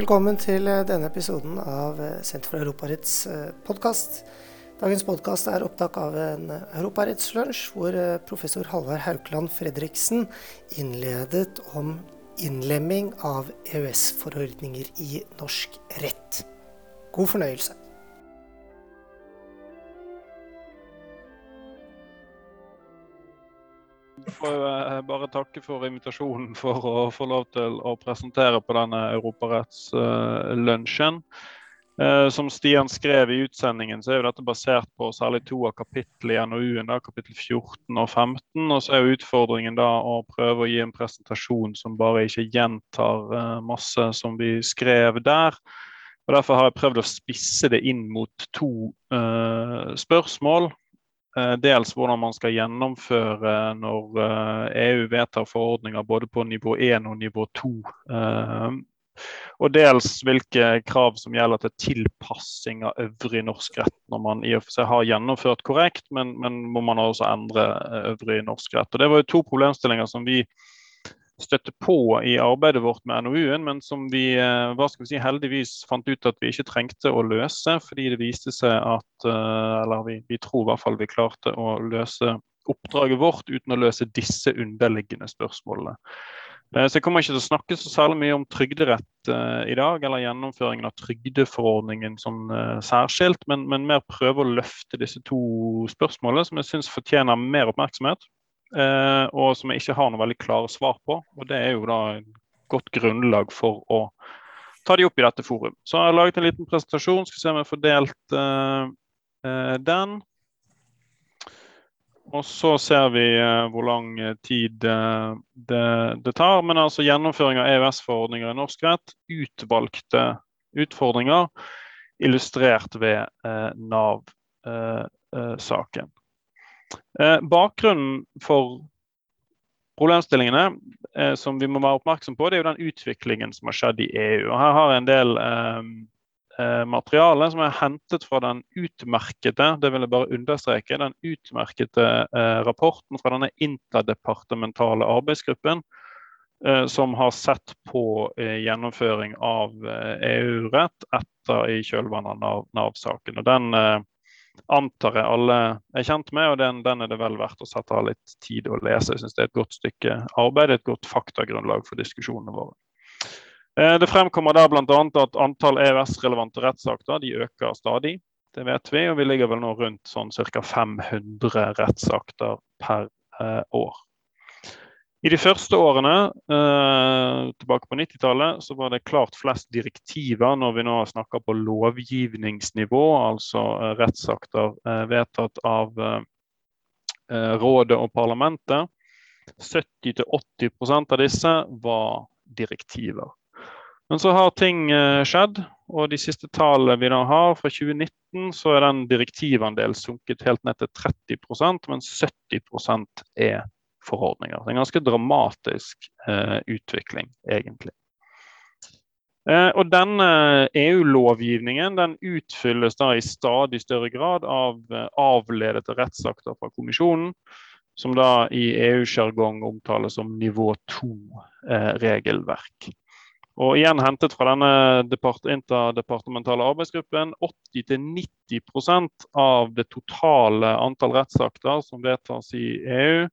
Velkommen til eh, denne episoden av eh, Senter for Europaretts eh, podkast. Dagens podkast er opptak av en europarettslunsj hvor professor Halvard Haukeland Fredriksen innledet om innlemming av EØS-forordninger i norsk rett. God fornøyelse. Jeg får jo bare takke for invitasjonen for å få lov til å presentere på denne europarettslunsjen. Eh, som Stian skrev i utsendingen, så er jo dette basert på særlig to av kapitlene i NOU-en, kapittel 14 og 15. Og så er jo utfordringen da å prøve å gi en presentasjon som bare ikke gjentar eh, masse som vi skrev der. Og Derfor har jeg prøvd å spisse det inn mot to uh, spørsmål. Eh, dels hvordan man skal gjennomføre når EU eh, e vedtar forordninger både på nivå 1 og nivå 2. Eh, og dels hvilke krav som gjelder til tilpassing av øvrig norsk rett når man i og for seg har gjennomført korrekt, men, men må man også endre øvrig norsk rett. Og Det var jo to problemstillinger som vi støtte på i arbeidet vårt med NOU-en, men som vi, eh, vi si, heldigvis fant ut at vi ikke trengte å løse. Fordi det viste seg at eh, Eller vi, vi tror i hvert fall vi klarte å løse oppdraget vårt uten å løse disse underliggende spørsmålene. Eh, så Jeg kommer ikke til å snakke så særlig mye om trygderett i dag, eller gjennomføringen av trygdeforordningen sånn særskilt, men, men, mer prøve å løfte disse to spørsmålene, som jeg syns fortjener mer oppmerksomhet. Eh, og som jeg ikke har noe veldig klare svar på. Og det er jo da et godt grunnlag for å ta de opp i dette forum. Så jeg har laget en liten presentasjon. Skal se om jeg har fordelt uh, uh, den. Og så ser vi uh, hvor lang tid det, det, tar. Men altså gjennomføring av EØS-forordninger i norsk rett. Utvalgte utfordringer illustrert ved Nav-saken. Eh, bakgrunnen for problemstillingene eh, som vi må være oppmerksom på, det er jo den utviklingen som har skjedd i EU. Og her har jeg en del eh, eh, materiale som er hentet fra den utmerkede det vil jeg bare understreke, den utmerkede eh, rapporten fra denne interdepartementale arbeidsgruppen eh, som har sett på gjennomføring av EU-rett etter i kjølvannet av Nav-saken. Og Den antar jeg alle er kjent med, og den, den, er det vel verdt å sette av litt tid å lese. Jeg synes det er et godt stykke arbeid, et godt faktagrunnlag for diskusjonene våre. Eh, det fremkommer der bl.a. at antall EØS-relevante rettsakter de øker stadig. Det vet vi, og vi ligger vel nå rundt sånn ca. 500 rettsakter per eh, år. I de første årene, eh, tilbake på 90-tallet, så var det klart flest direktiver når vi nå snakker på lovgivningsnivå, altså eh, rettsakter eh, vedtatt av eh, eh rådet og parlamentet. 70-80% av disse var direktiver. Men så har ting eh, skjedd, og de siste tallene vi da har fra 2019, så er den direktivandelen sunket helt ned til 30% mens 70% er forordninger. Er en ganske dramatisk eh, utvikling, egentlig. Eh, og denne EU-lovgivningen den utfylles da i stadig større grad av eh, avledete rettsakter fra kommisjonen, som da i EU-sjargong omtales som nivå 2-regelverk. Og igjen hentet fra denne interdepartementale arbeidsgruppen 80-90% av det totale antall rettsakter som vedtas i EU,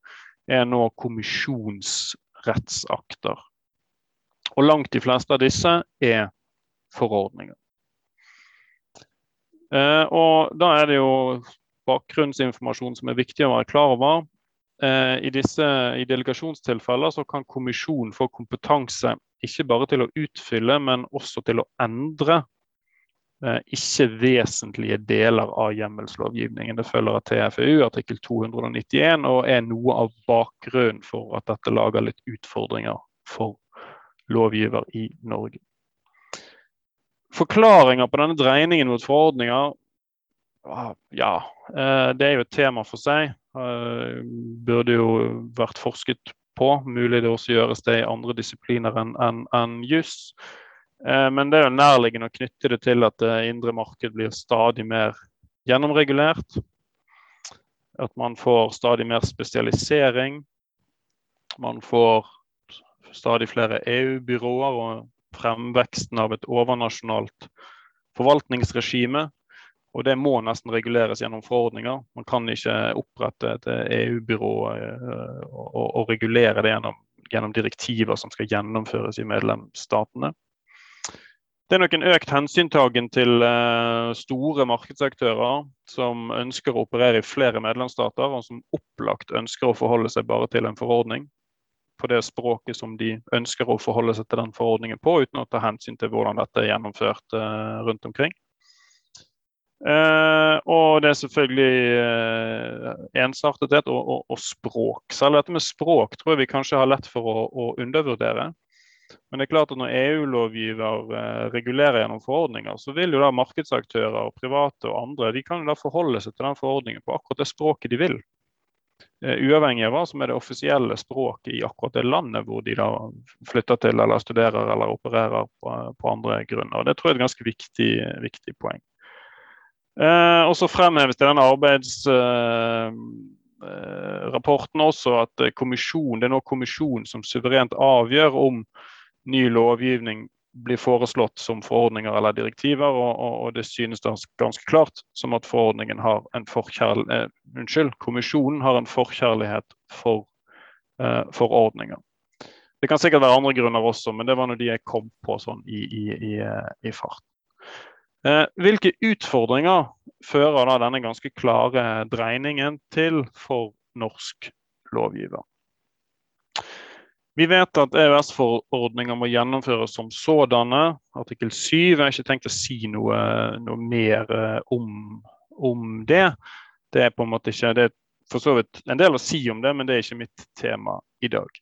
er nå kommisjonsrettsakter. Og langt de fleste av disse er forordninger. Eh, og da er det jo bakgrunnsinformasjon som er viktig å være klar over. Eh, I, disse, I delegasjonstilfeller så kan kommisjonen få kompetanse ikke bare til å utfylle, men også til å endre ikke vesentlige deler av hjemmelslovgivningen. Det følger av TFU artikkel 291 og er noe av bakgrunnen for at dette lager litt utfordringer for lovgiver i Norge. Forklaringer på denne dreiningen mot forordninger ah, ja, eh, det er jo et tema for seg. Eh, burde jo vært forsket på. Mulig det også gjøres det i andre disipliner enn en, en juss. Eh, men det er jo nærliggende å knytte det til at det indre marked blir stadig mer gjennomregulert. At man får stadig mer spesialisering. Man får stadig flere EU-byråer og fremveksten av et overnasjonalt forvaltningsregime. Og det må nesten reguleres gjennom forordninger. Man kan ikke opprette et EU-byrå eh, og, og, regulere det gjennom, gjennom, direktiver som skal gjennomføres i medlemsstatene. Det er nok en økt hensyntagen til uh, store markedsaktører som ønsker å operere i flere medlemsstater, og som opplagt ønsker å forholde seg bare til en forordning på det språket som de ønsker å forholde seg til den forordningen på, uten å ta hensyn til hvordan dette er gjennomført uh, rundt omkring. Uh, og det er selvfølgelig uh, ensartethet og, og, og, språk. Selv dette med språk tror jeg vi kanskje har lett for å, å undervurdere. Men det er klart at når EU-lovgiver uh, regulerer gjennom forordninger, så vil jo da markedsaktører, private og andre de kan jo da forholde seg til den forordningen på akkurat det språket de vil. uavhengig av hva som er det offisielle språket i akkurat det landet hvor de da flytter til eller studerer eller opererer på, på andre grunner. Og Det tror jeg er et ganske viktig, viktig poeng. Eh, og så fremheves det i denne arbeidsrapporten eh, også at kommisjon, det er nå kommisjonen som suverent avgjør om ny lovgivning blir foreslått som forordninger eller direktiver, og, og, og det synes da ganske klart som at forordningen har en forkjærl... eh, Unnskyld, kommisjonen har en forkjærlighet for eh, forordninger. Det kan sikkert være andre grunner også, men det var nå de jeg kom på sånn i, i, i, eh, i fart. Eh, hvilke utfordringer fører da denne ganske klare dreiningen til for norsk lovgiver? Vi vet at EØS-forordninger må gjennomføres som sådanne. Artikkel 7 jeg har ikke tenkt å si noe, noe mer eh, om, om, det. Det er på en måte ikke, det er for så vidt en del å si om det, men det er ikke mitt tema i dag.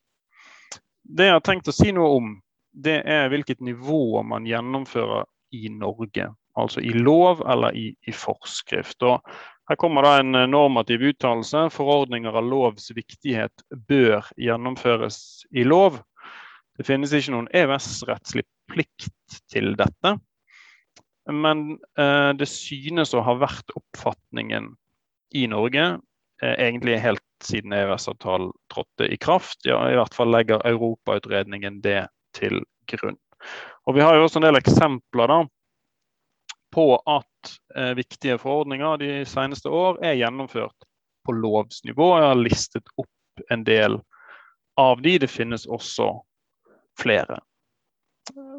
Det jeg har tenkt å si noe om, det er hvilket nivå man gjennomfører i Norge altså i lov eller i, i forskrift. Og her kommer da en eh, normativ uttalelse. Forordninger av lovs viktighet bør gjennomføres i lov. Det finnes ikke noen EØS-rettslig plikt til dette. Men eh, det synes å ha vært oppfatningen i Norge, eh, egentlig helt siden EØS-avtalen trådte i kraft. Ja, I hvert fall legger Europautredningen det til grunn. Og Vi har jo også en del eksempler da, på at eh, viktige forordninger de seneste år er gjennomført på lovsnivå. Jeg har listet opp en del av de. Det finnes også flere.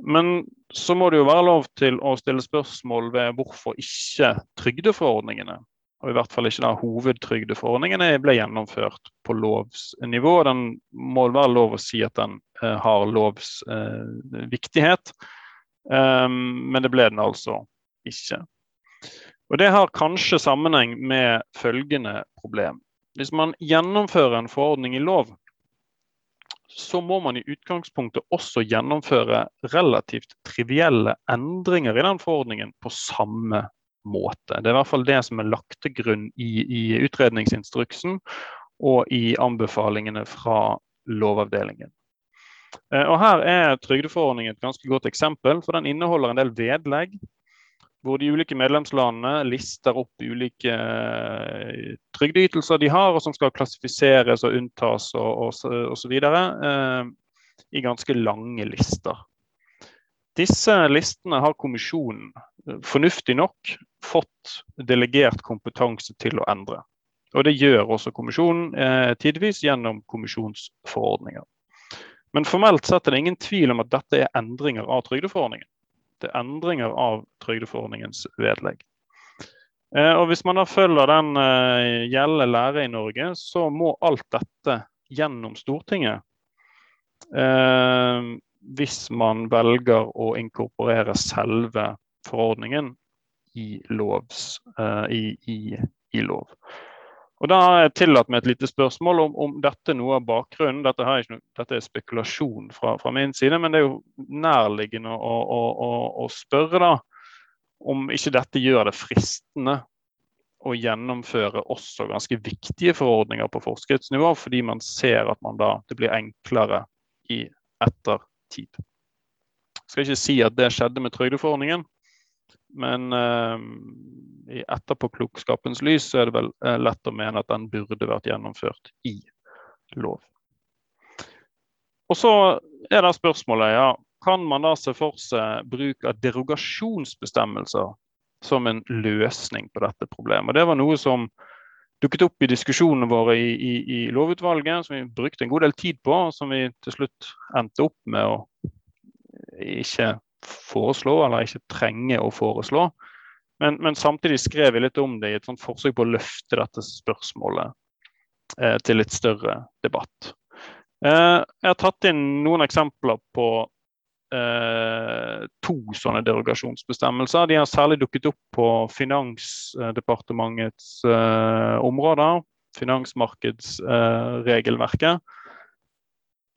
Men så må det jo være lov til å stille spørsmål ved hvorfor ikke trygdeforordningene, og i hvert fall ikke da hovedtrygdeforordningene, ble gjennomført på lovsnivå. Den må være lov å si at den eh, har lovs eh, viktighet, um, men det ble den altså ikke. Og Det har kanskje sammenheng med følgende problem. Hvis man gjennomfører en forordning i lov, så må man i utgangspunktet også gjennomføre relativt trivielle endringer i den forordningen på samme måte. Det er i hvert fall det som er lagt til grunn i, i utredningsinstruksen og i anbefalingene fra Lovavdelingen. Eh, og Her er trygdeforordningen et ganske godt eksempel, for den inneholder en del vedlegg hvor de ulike medlemslandene lister opp ulike uh, trygdeytelser de har, og som skal klassifiseres og unntas og osv. Eh, I ganske lange lister. Disse listene har kommisjonen uh, fornuftig nok fått delegert kompetanse til å endre. Og Det gjør også kommisjonen eh, tidvis gjennom kommisjonsforordninger. Men formelt sett er det ingen tvil om at dette er endringer av trygdeforordningen til endringer av trygdeforordningens vedlegg. Eh, og Hvis man da følger den eh, gjeldende lære i Norge, så må alt dette gjennom Stortinget. Eh, hvis man velger å inkorporere selve forordningen i, lovs, i, i, i lov. Og Da har jeg tillatt meg et lite spørsmål om, om dette noe av bakgrunnen. Dette, noe, dette er spekulasjon fra, fra, min side, men det er jo nærliggende å, å, å, å, spørre da, om ikke dette gjør det fristende å gjennomføre også ganske viktige forordninger på forskriftsnivå, fordi man ser at man da, det blir enklere i ettertid. Jeg skal ikke si at det skjedde med trygdeforordningen, men eh, i etterpåklokskapens lys så er det vel uh, lett å mene at den burde vært gjennomført i lov. Og så er det spørsmålet ja, kan man da se for seg bruk av derogasjonsbestemmelser som en løsning på dette problemet. Det var noe som dukket opp i diskusjonene våre i, i, i, lovutvalget, som vi brukte en god del tid på, og som vi til slutt endte opp med å ikke foreslå, eller ikke trenger å foreslå. Men, men samtidig skrev jeg litt om det i et sånt forsøk på å løfte dette spørsmålet eh, til litt større debatt. Eh, jeg har tatt inn noen eksempler på Eh, to sånne derogasjonsbestemmelser. De har særlig dukket opp på Finansdepartementets eh, områder. Finansmarkedsregelverket.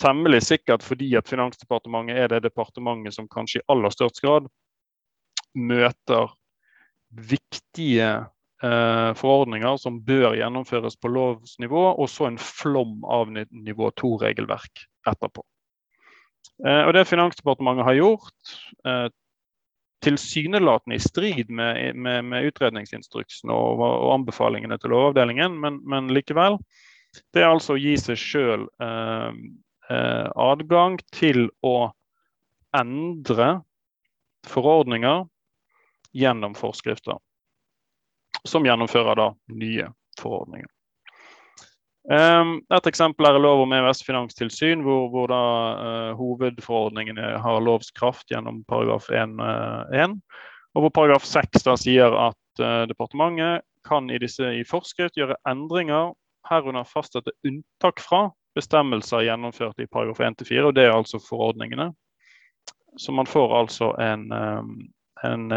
Temmelig sikkert fordi at Finansdepartementet er det departementet som kanskje i aller størst grad møter viktige eh, forordninger som bør gjennomføres på lovsnivå, og så en flom av nivå 2-regelverk etterpå. Eh, og det Finansdepartementet har gjort, eh, tilsynelatende i strid med, med, med utredningsinstruksen og, og, anbefalingene til Lovavdelingen, men, men, likevel. Det er altså å gi seg sjøl adgang til å endre forordninger gjennom forskrifter. Som gjennomfører da nye forordninger. Um, et eksempel er lov om EØS finanstilsyn, hvor, hvor da uh, hovedforordningene har lovskraft gjennom paragraf 1-1. og hvor paragraf 6 da sier at uh, departementet kan i, disse, i forskrift gjøre endringer, herunder fastsette unntak fra bestemmelser gjennomført i paragraf 1-4, og det er altså forordningene. Så man får altså en, um, en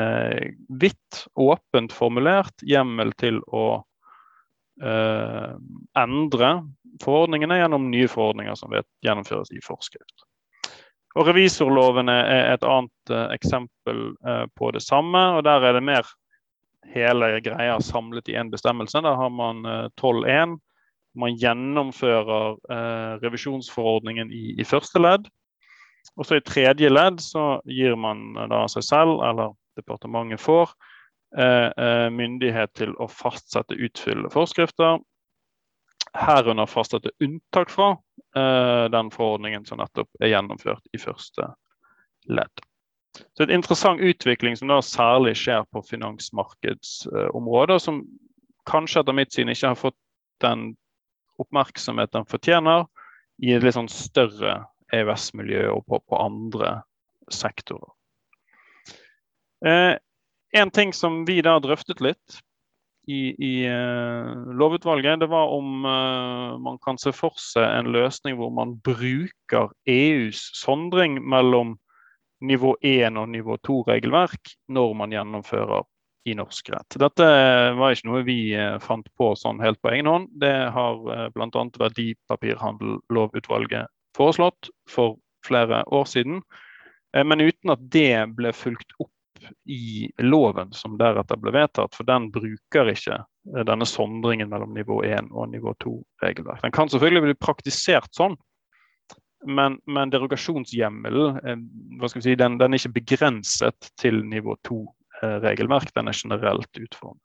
vidt åpent formulert hjemmel til å eh, endre forordningene gjennom nye forordninger som vet, gjennomføres i forskrift. Og Revisorlovene er et annet eh, eksempel eh, på det samme. og Der er det mer hele greia samlet i én bestemmelse. Der har man 12.1. Man gjennomfører eh, revisjonsforordningen i, i, første ledd. Og så i tredje ledd så gir man eh, da seg selv, eller departementet får, Eh, eh, myndighet til å fastsette utfyllende forskrifter. Herunder fastsette unntak fra eh, den forordningen som nettopp er gjennomført i første ledd. Så Et interessant utvikling som da særlig skjer på finansmarkedsområdet, som kanskje etter mitt syn ikke har fått den oppmerksomhet den fortjener i et litt sånn større EØS-miljø og på, på, andre sektorer. Eh, en ting som vi da drøftet litt i, i eh, lovutvalget, det var om eh, man kan se for seg en løsning hvor man bruker EUs sondring mellom nivå 1 og nivå 2-regelverk når man gjennomfører i norsk rett. Dette var ikke noe vi uh, fant på sånn helt på egen hånd. Det har uh, bl.a. Verdipapirhandellovutvalget foreslått for flere år siden. Men uten at det ble fulgt opp i loven som deretter ble vedtatt, for den bruker ikke eh, denne sondringen mellom nivå 1 og nivå 2-regelverk. Den kan selvfølgelig bli praktisert sånn, men, men derogasjonshjemmelen eh, si, den, den, er ikke begrenset til nivå 2-regelverk, den er generelt utformet.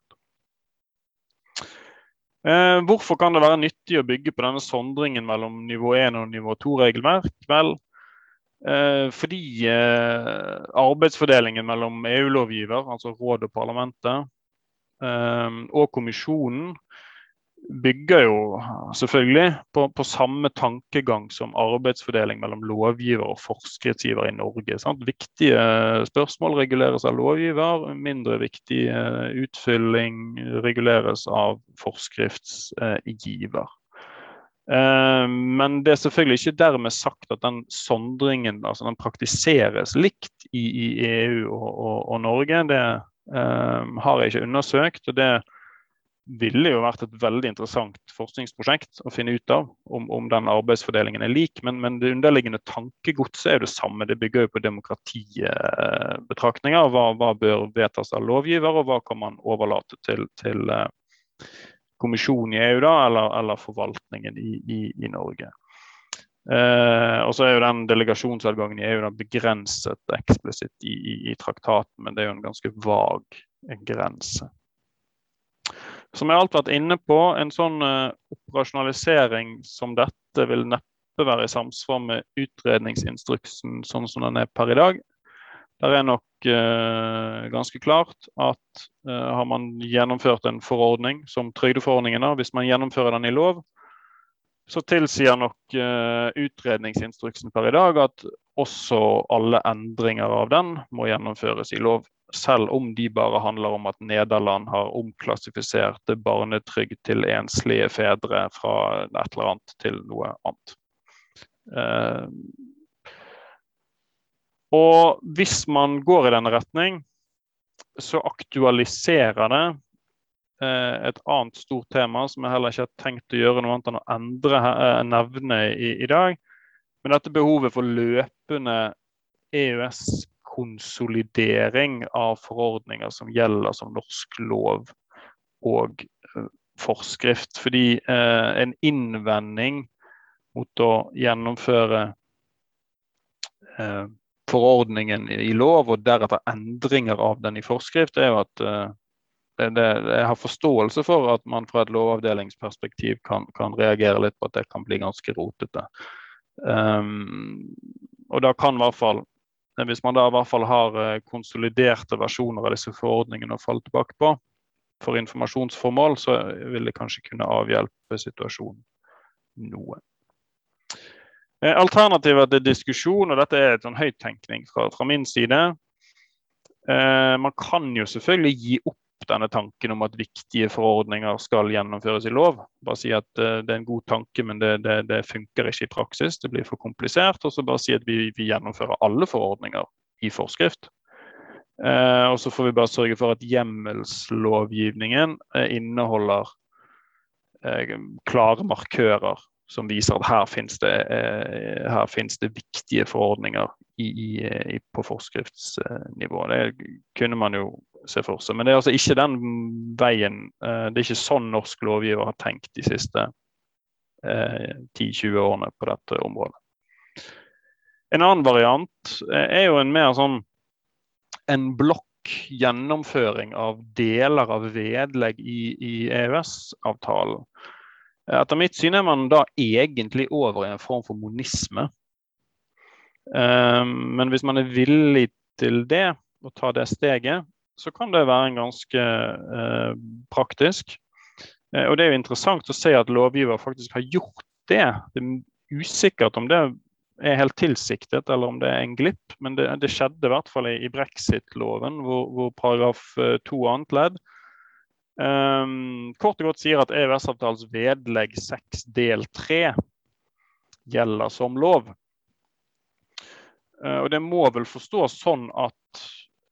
Eh, hvorfor kan det være nyttig å bygge på denne sondringen mellom nivå 1 og nivå 2-regelverk? Vel, Eh, fordi eh, arbeidsfordelingen mellom EU-lovgiver, altså rådet og parlamentet, eh, og kommisjonen bygger jo selvfølgelig på, på, samme tankegang som arbeidsfordeling mellom lovgiver og forskriftsgiver i Norge. Sant? Viktige spørsmål reguleres av lovgiver, mindre viktig utfylling reguleres av forskriftsgiver. Eh, men det er selvfølgelig ikke dermed sagt at den sondringen altså den praktiseres likt i, i EU og, og, og, Norge. Det um, har jeg ikke undersøkt. og Det ville jo vært et veldig interessant forskningsprosjekt å finne ut av om, om den arbeidsfordelingen er lik. Men, men det underliggende tankegodset er jo det samme. Det bygger jo på demokratibetraktninger. Hva, hva bør vedtas av lovgiver, og hva kan man overlate til, til uh, kommisjonen i EU da, eller, eller forvaltningen i, i, i Norge. Eh, og så er jo den delegasjonsadgangen i EU da begrenset eksplisitt i, i, traktaten, men det er jo en ganske vag grense. Som jeg alt vært inne på, en sånn uh, operasjonalisering som dette vil neppe være i samsvar med utredningsinstruksen sånn som den er per i dag. Det er nok uh, ganske klart at uh, har man gjennomført en forordning som trygdeforordningen, hvis man gjennomfører den i lov, så tilsier nok utredningsinstruksen per i dag at også alle endringer av den må gjennomføres i lov. Selv om de bare handler om at Nederland har omklassifisert barnetrygd til enslige fedre fra et eller annet til noe annet. Uh, og hvis man går i denne retning, så aktualiserer det Eh, et annet stort tema som jeg heller ikke har tenkt å gjøre noe annet enn å endre eh, nevne i, i dag. Men dette behovet for løpende EØS-konsolidering av forordninger som gjelder som norsk lov og uh, forskrift. Fordi uh, en innvending mot å gjennomføre uh, forordningen i lov og deretter endringer av den i forskrift, er jo at det, det, jeg har forståelse for at man fra et lovavdelingsperspektiv kan, kan, reagere litt på at det kan bli ganske rotete. Um, og da kan i hvert fall hvis man da i hvert fall har eh, konsoliderte versjoner av disse forordningene å falle tilbake på for informasjonsformål, så vil det kanskje kunne avhjelpe situasjonen noe. Eh, alternativet til diskusjon, og dette er en sånn høyttenkning fra, fra min side. Eh, man kan jo selvfølgelig gi opp denne tanken om at viktige forordninger skal gjennomføres i lov. Bare si at uh, det er en god tanke, men det, det, det, funker ikke i praksis. Det blir for komplisert. Og så bare si at vi, vi gjennomfører alle forordninger i forskrift. Uh, og så får vi bare sørge for at hjemmelslovgivningen uh, inneholder klare markører som viser at her finnes det, her finnes det viktige forordninger i, i, på forskriftsnivå. Det kunne man jo se for seg. Men det er altså ikke den veien eh, Det er ikke sånn norsk lovgiver har tenkt de siste eh, 10-20 årene på dette området. En annen variant eh, er jo en mer sånn en blokk gjennomføring av deler av vedlegg i, i EØS-avtalen. Etter mitt syn er man da egentlig over i en form for monisme. Um, men hvis man er villig til det, og ta det steget, så kan det være en ganske eh, praktisk. Eh, og det er jo interessant å se at lovgiver faktisk har gjort det. Det er usikkert om det er helt tilsiktet eller om det er en glipp, men det, det skjedde i hvert fall i, brexit-loven, hvor, hvor, paragraf eh, to annet ledd um, kort og godt sier at EØS-avtalens vedlegg 6 del 3 gjelder som lov. Uh, og det må vel forstås sånn at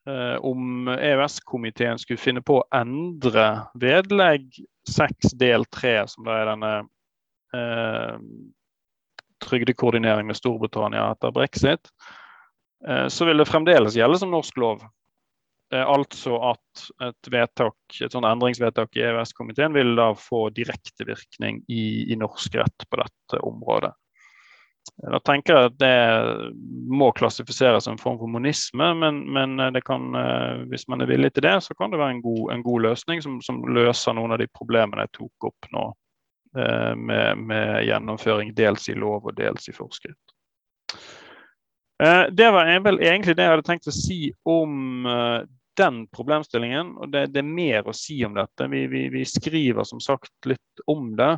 eh, om EØS-komiteen skulle finne på å endre vedlegg 6 del 3, som da er denne eh, trygdekoordinering med Storbritannia etter brexit, eh, så vil det fremdeles gjelde som norsk lov. Eh, altså at et, vedtak, et sånt endringsvedtak i EØS-komiteen vil da få direktevirkning i, i norsk rett på dette området. Da tenker jeg at det må klassifiseres som en form for monisme, men, men kan, eh, hvis man er villig til det, så kan det være en god, en god løsning som, som, løser noen av de problemene jeg tok opp nå. Eh, med, med, gjennomføring dels i lov og dels i forskrift. Eh, det var vel egentlig det jeg hadde tenkt å si om den problemstillingen. og Det, det er mer å si om dette. Vi, vi, vi skriver som sagt litt om det.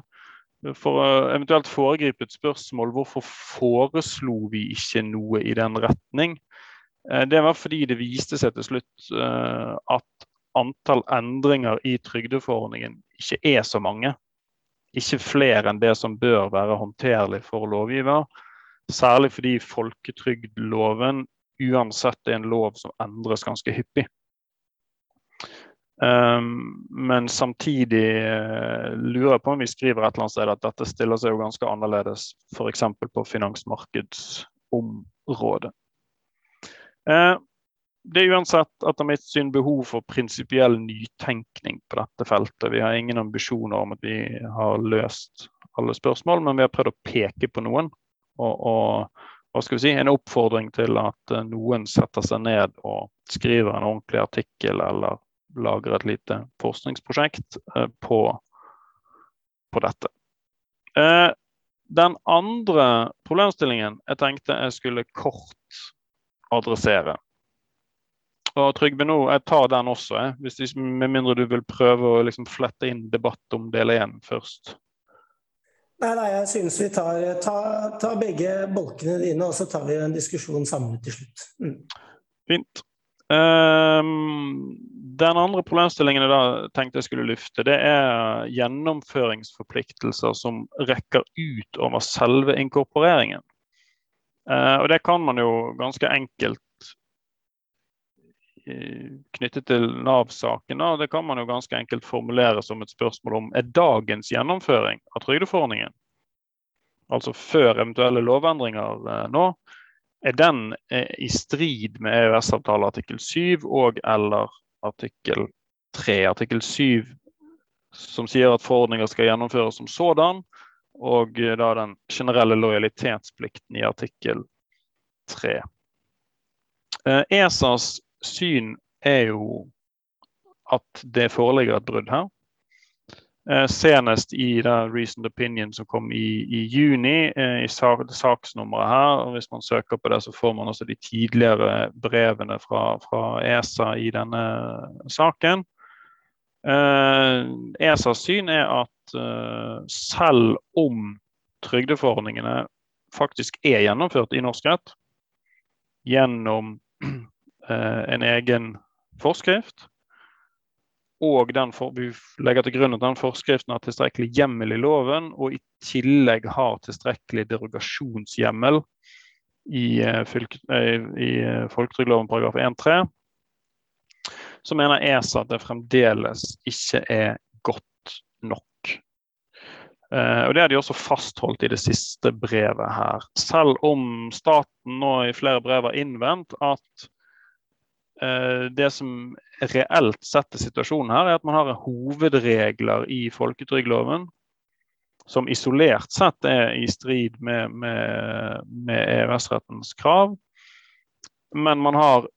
For å eventuelt foregripe et spørsmål, hvorfor foreslo vi ikke noe i den retning? Eh, det var fordi det viste seg til slutt eh, at antall endringer i trygdeforordningen ikke er så mange. Ikke flere enn det som bør være håndterlig for lovgiver. Særlig fordi folketrygdloven uansett er en lov som endres ganske hyppig. Um, men samtidig uh, lurer jeg på om vi skriver et eller annet sted at dette stiller seg jo ganske annerledes f.eks. på finansmarkedsområdet. Uh, det er uansett etter mitt syn behov for prinsipiell nytenkning på dette feltet. Vi har ingen ambisjoner om at vi har løst alle spørsmål, men vi har prøvd å peke på noen. Og, og hva skal vi si, en oppfordring til at uh, noen setter seg ned og skriver en ordentlig artikkel eller lager et lite forskningsprosjekt eh, på, på dette. Eh, Den andre problemstillingen jeg tenkte jeg skulle kort adressere. Og Trygve, nå, jeg tar den også, jeg, hvis, med mindre du vil prøve å liksom flette inn debatt om del én først. Nei, nei, jeg synes vi tar, tar, tar, begge bolkene dine, og så tar vi en diskusjon samlet til slutt. Mm. Fint. Um, den andre problemstillingen jeg da tenkte jeg skulle lufte, det er gjennomføringsforpliktelser som rekker ut over selve inkorporeringen. Uh, og det kan man jo ganske enkelt uh, knyttet til Nav-saken. Det kan man jo ganske enkelt formulere som et spørsmål om er dagens gjennomføring av trygdeforordningen, altså før eventuelle lovendringer uh, nå, er den eh, i strid med EØS-avtale artikkel 7 og eller artikkel 3. Artikkel 7 som sier at forordninger skal gjennomføres som sådan, og eh, da den generelle lojalitetsplikten i artikkel 3. Eh, ESAs syn er jo at det foreligger et brudd her. Eh, senest i da, Recent Opinion som kom i, i juni, eh, i sak, saksnummeret her. og Hvis man søker på det, så får man også de tidligere brevene fra, fra ESA i denne saken. Eh, ESAs syn er at eh, selv om trygdeforordningene faktisk er gjennomført i norsk rett gjennom eh, en egen forskrift, og for, vi legger til grunn at den forskriften har tilstrekkelig hjemmel i loven, og i tillegg har tilstrekkelig derogasjonshjemmel i, uh, i uh, folketrygdloven paragraf 1-3, så mener ESA at det fremdeles ikke er godt nok. Eh, og Det har de også fastholdt i det siste brevet her. Selv om staten nå i flere brev har innvendt at Eh, det som reelt sett er situasjonen her, er at man har hovedregler i folketrygdloven som isolert sett er i strid med, med, med EØS-rettens krav. Men man har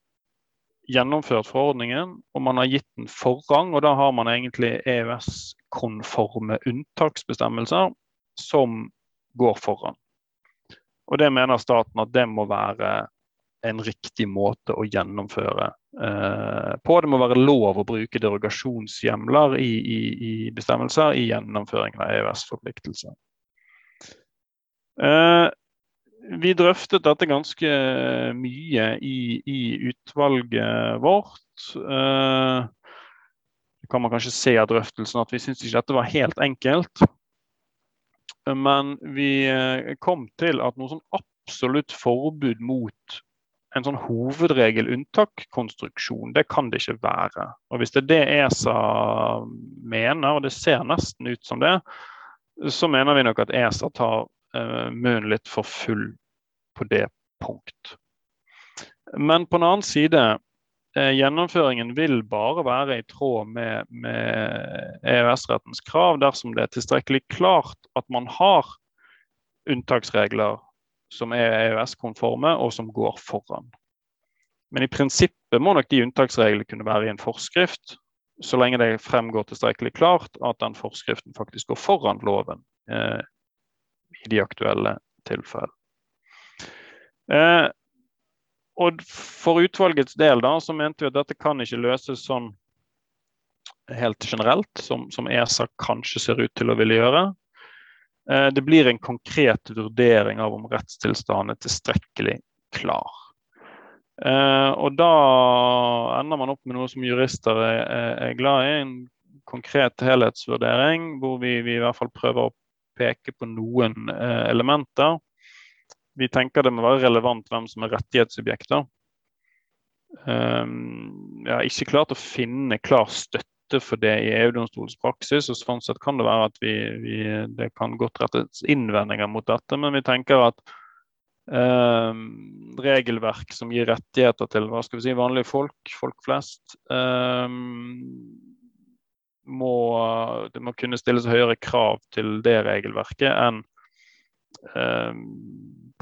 gjennomført forordningen, og man har gitt den forrang. Og da har man egentlig EØS-konforme unntaksbestemmelser som går foran. Og det mener staten at det må være en riktig måte å gjennomføre eh, på. Det må være lov å bruke derogasjonshjemler i, i, i bestemmelser i gjennomføringen av EØS-forpliktelser. Eh, vi drøftet dette ganske mye i, i utvalget vårt. Eh, kan man kanskje se av drøftelsen at vi syntes ikke dette var helt enkelt. Men vi eh, kom til at noe sånn absolutt forbud mot en sånn hovedregel-unntak-konstruksjon, det kan det ikke være. Og Hvis det er det ESA mener, og det ser nesten ut som det, så mener vi nok at ESA tar uh, munnen litt for full på det punkt. Men på den annen side, uh, gjennomføringen vil bare være i tråd med, med EØS-rettens krav dersom det er tilstrekkelig klart at man har unntaksregler som er EØS-konforme og som går foran. Men i prinsippet må nok de unntaksreglene kunne være i en forskrift, så lenge det fremgår tilstrekkelig klart at den forskriften faktisk går foran loven eh, i de aktuelle tilfellene. Eh, og For utvalgets del da, så mente vi at dette kan ikke løses sånn helt generelt, som, som ESA kanskje ser ut til å ville gjøre. Eh, det blir en konkret vurdering av om rettstilstanden er tilstrekkelig klar. Eh, og da ender man opp med noe som jurister er, glad i, en konkret helhetsvurdering, hvor vi, vi, i hvert fall prøver å peke på noen eh, elementer. Vi tenker det må være relevant hvem som er rettighetssubjekter. Um, jeg har ikke klart å finne klar støtte støtte for det i EU-domstolens praksis. og sånn sett kan Det være at vi, vi, det kan godt rettes innvendinger mot dette, men vi tenker at eh, regelverk som gir rettigheter til hva skal vi si, vanlige folk, folk flest eh, må, Det må kunne stilles høyere krav til det regelverket enn eh,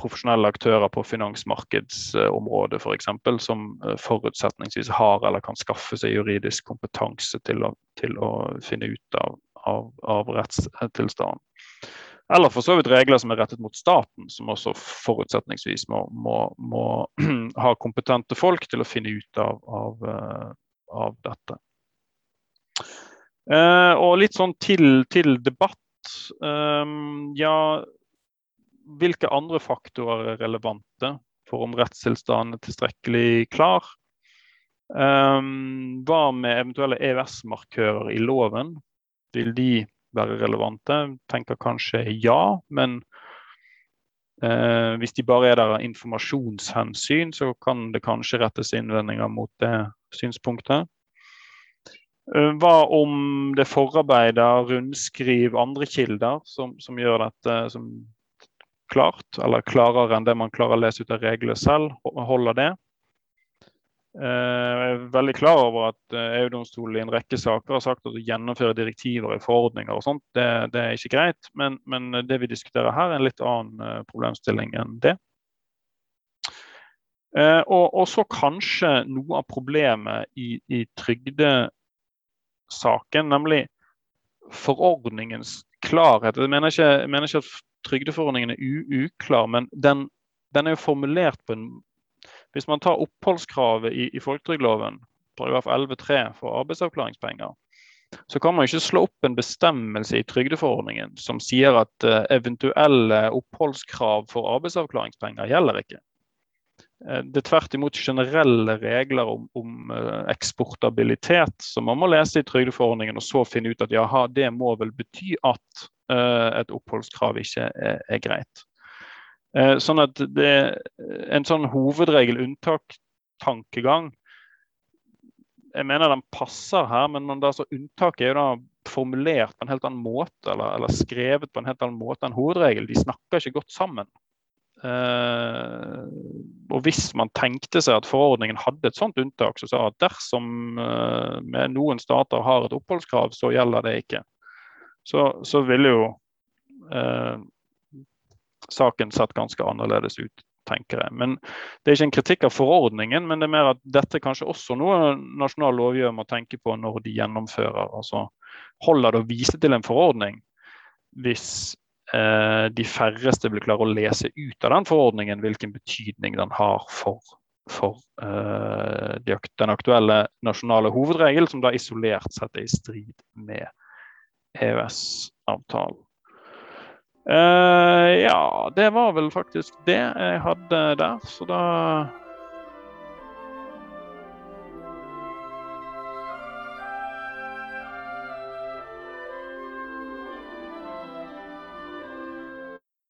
profesjonelle aktører på finansmarkedsområdet f.eks. som eh, forutsetningsvis har eller kan skaffe seg juridisk kompetanse til å, til å finne ut av, av, av rettstilstanden. Eller for så vidt regler som er rettet mot staten, som også forutsetningsvis må, må, må ha kompetente folk til å finne ut av, av, eh, av dette. Eh, og litt sånn til, til debatt. Um, ja, hvilke andre faktorer er relevante for om rettstilstanden er tilstrekkelig klar? Um, hva med eventuelle EØS-markører i loven? Vil de være relevante? Tenker kanskje ja, men uh, hvis de bare er der av informasjonshensyn, så kan det kanskje rettes innvendinger mot det synspunktet. Eh, hva om det forarbeider, rundskriv, andre kilder som, som gjør dette som klart, eller klarere enn det man klarer å lese ut av reglene selv? Holder det? Eh, jeg er veldig klar over at eh, EU-domstolen i en rekke saker har sagt at å gjennomføre direktiver i forordninger og sånt, det, det er ikke greit. Men, men, det vi diskuterer her, er en litt annen eh, problemstilling enn det. Og, og så kanskje noe av problemet i, i trygdesaken, nemlig forordningens klarhet. Jeg mener ikke, jeg mener ikke at trygdeforordningen er uklar, men den, den er jo formulert på en hvis man tar oppholdskravet i, i folketrygdloven, paragraf 11-3 for arbeidsavklaringspenger, så kan man ikke slå opp en bestemmelse i trygdeforordningen som sier at uh, eventuelle oppholdskrav for arbeidsavklaringspenger gjelder ikke. Uh, det er tvert imot generelle regler om, om uh, eksportabilitet som man må lese i trygdeforordningen og så finne ut at jaha, det må vel bety at et oppholdskrav ikke er, er greit. Uh, sånn at det en sånn hovedregel, unntak-tankegang Jeg mener den passer her, men altså, unntaket er jo da formulert på en helt annen måte, eller, eller, skrevet på en helt annen måte enn hovedregel. De snakker ikke godt sammen. Uh, og hvis man tenkte seg at forordningen hadde et sånt unntak, så sa at dersom uh, med noen stater har et oppholdskrav, så gjelder det ikke. Så, så ville jo uh, saken sett ganske annerledes ut, tenker jeg. Men Det er ikke en kritikk av forordningen, men det er mer at dette kanskje også noe nasjonal lovgiver må tenke på når de gjennomfører. Altså, Holder det å vise til en forordning hvis de færreste vil klare å lese ut av den forordningen hvilken betydning den har for, for eh, den aktuelle nasjonale hovedregel, som da isolert sett er i strid med EØS-avtalen. Uh, ja, det var vel faktisk det jeg hadde der. Så da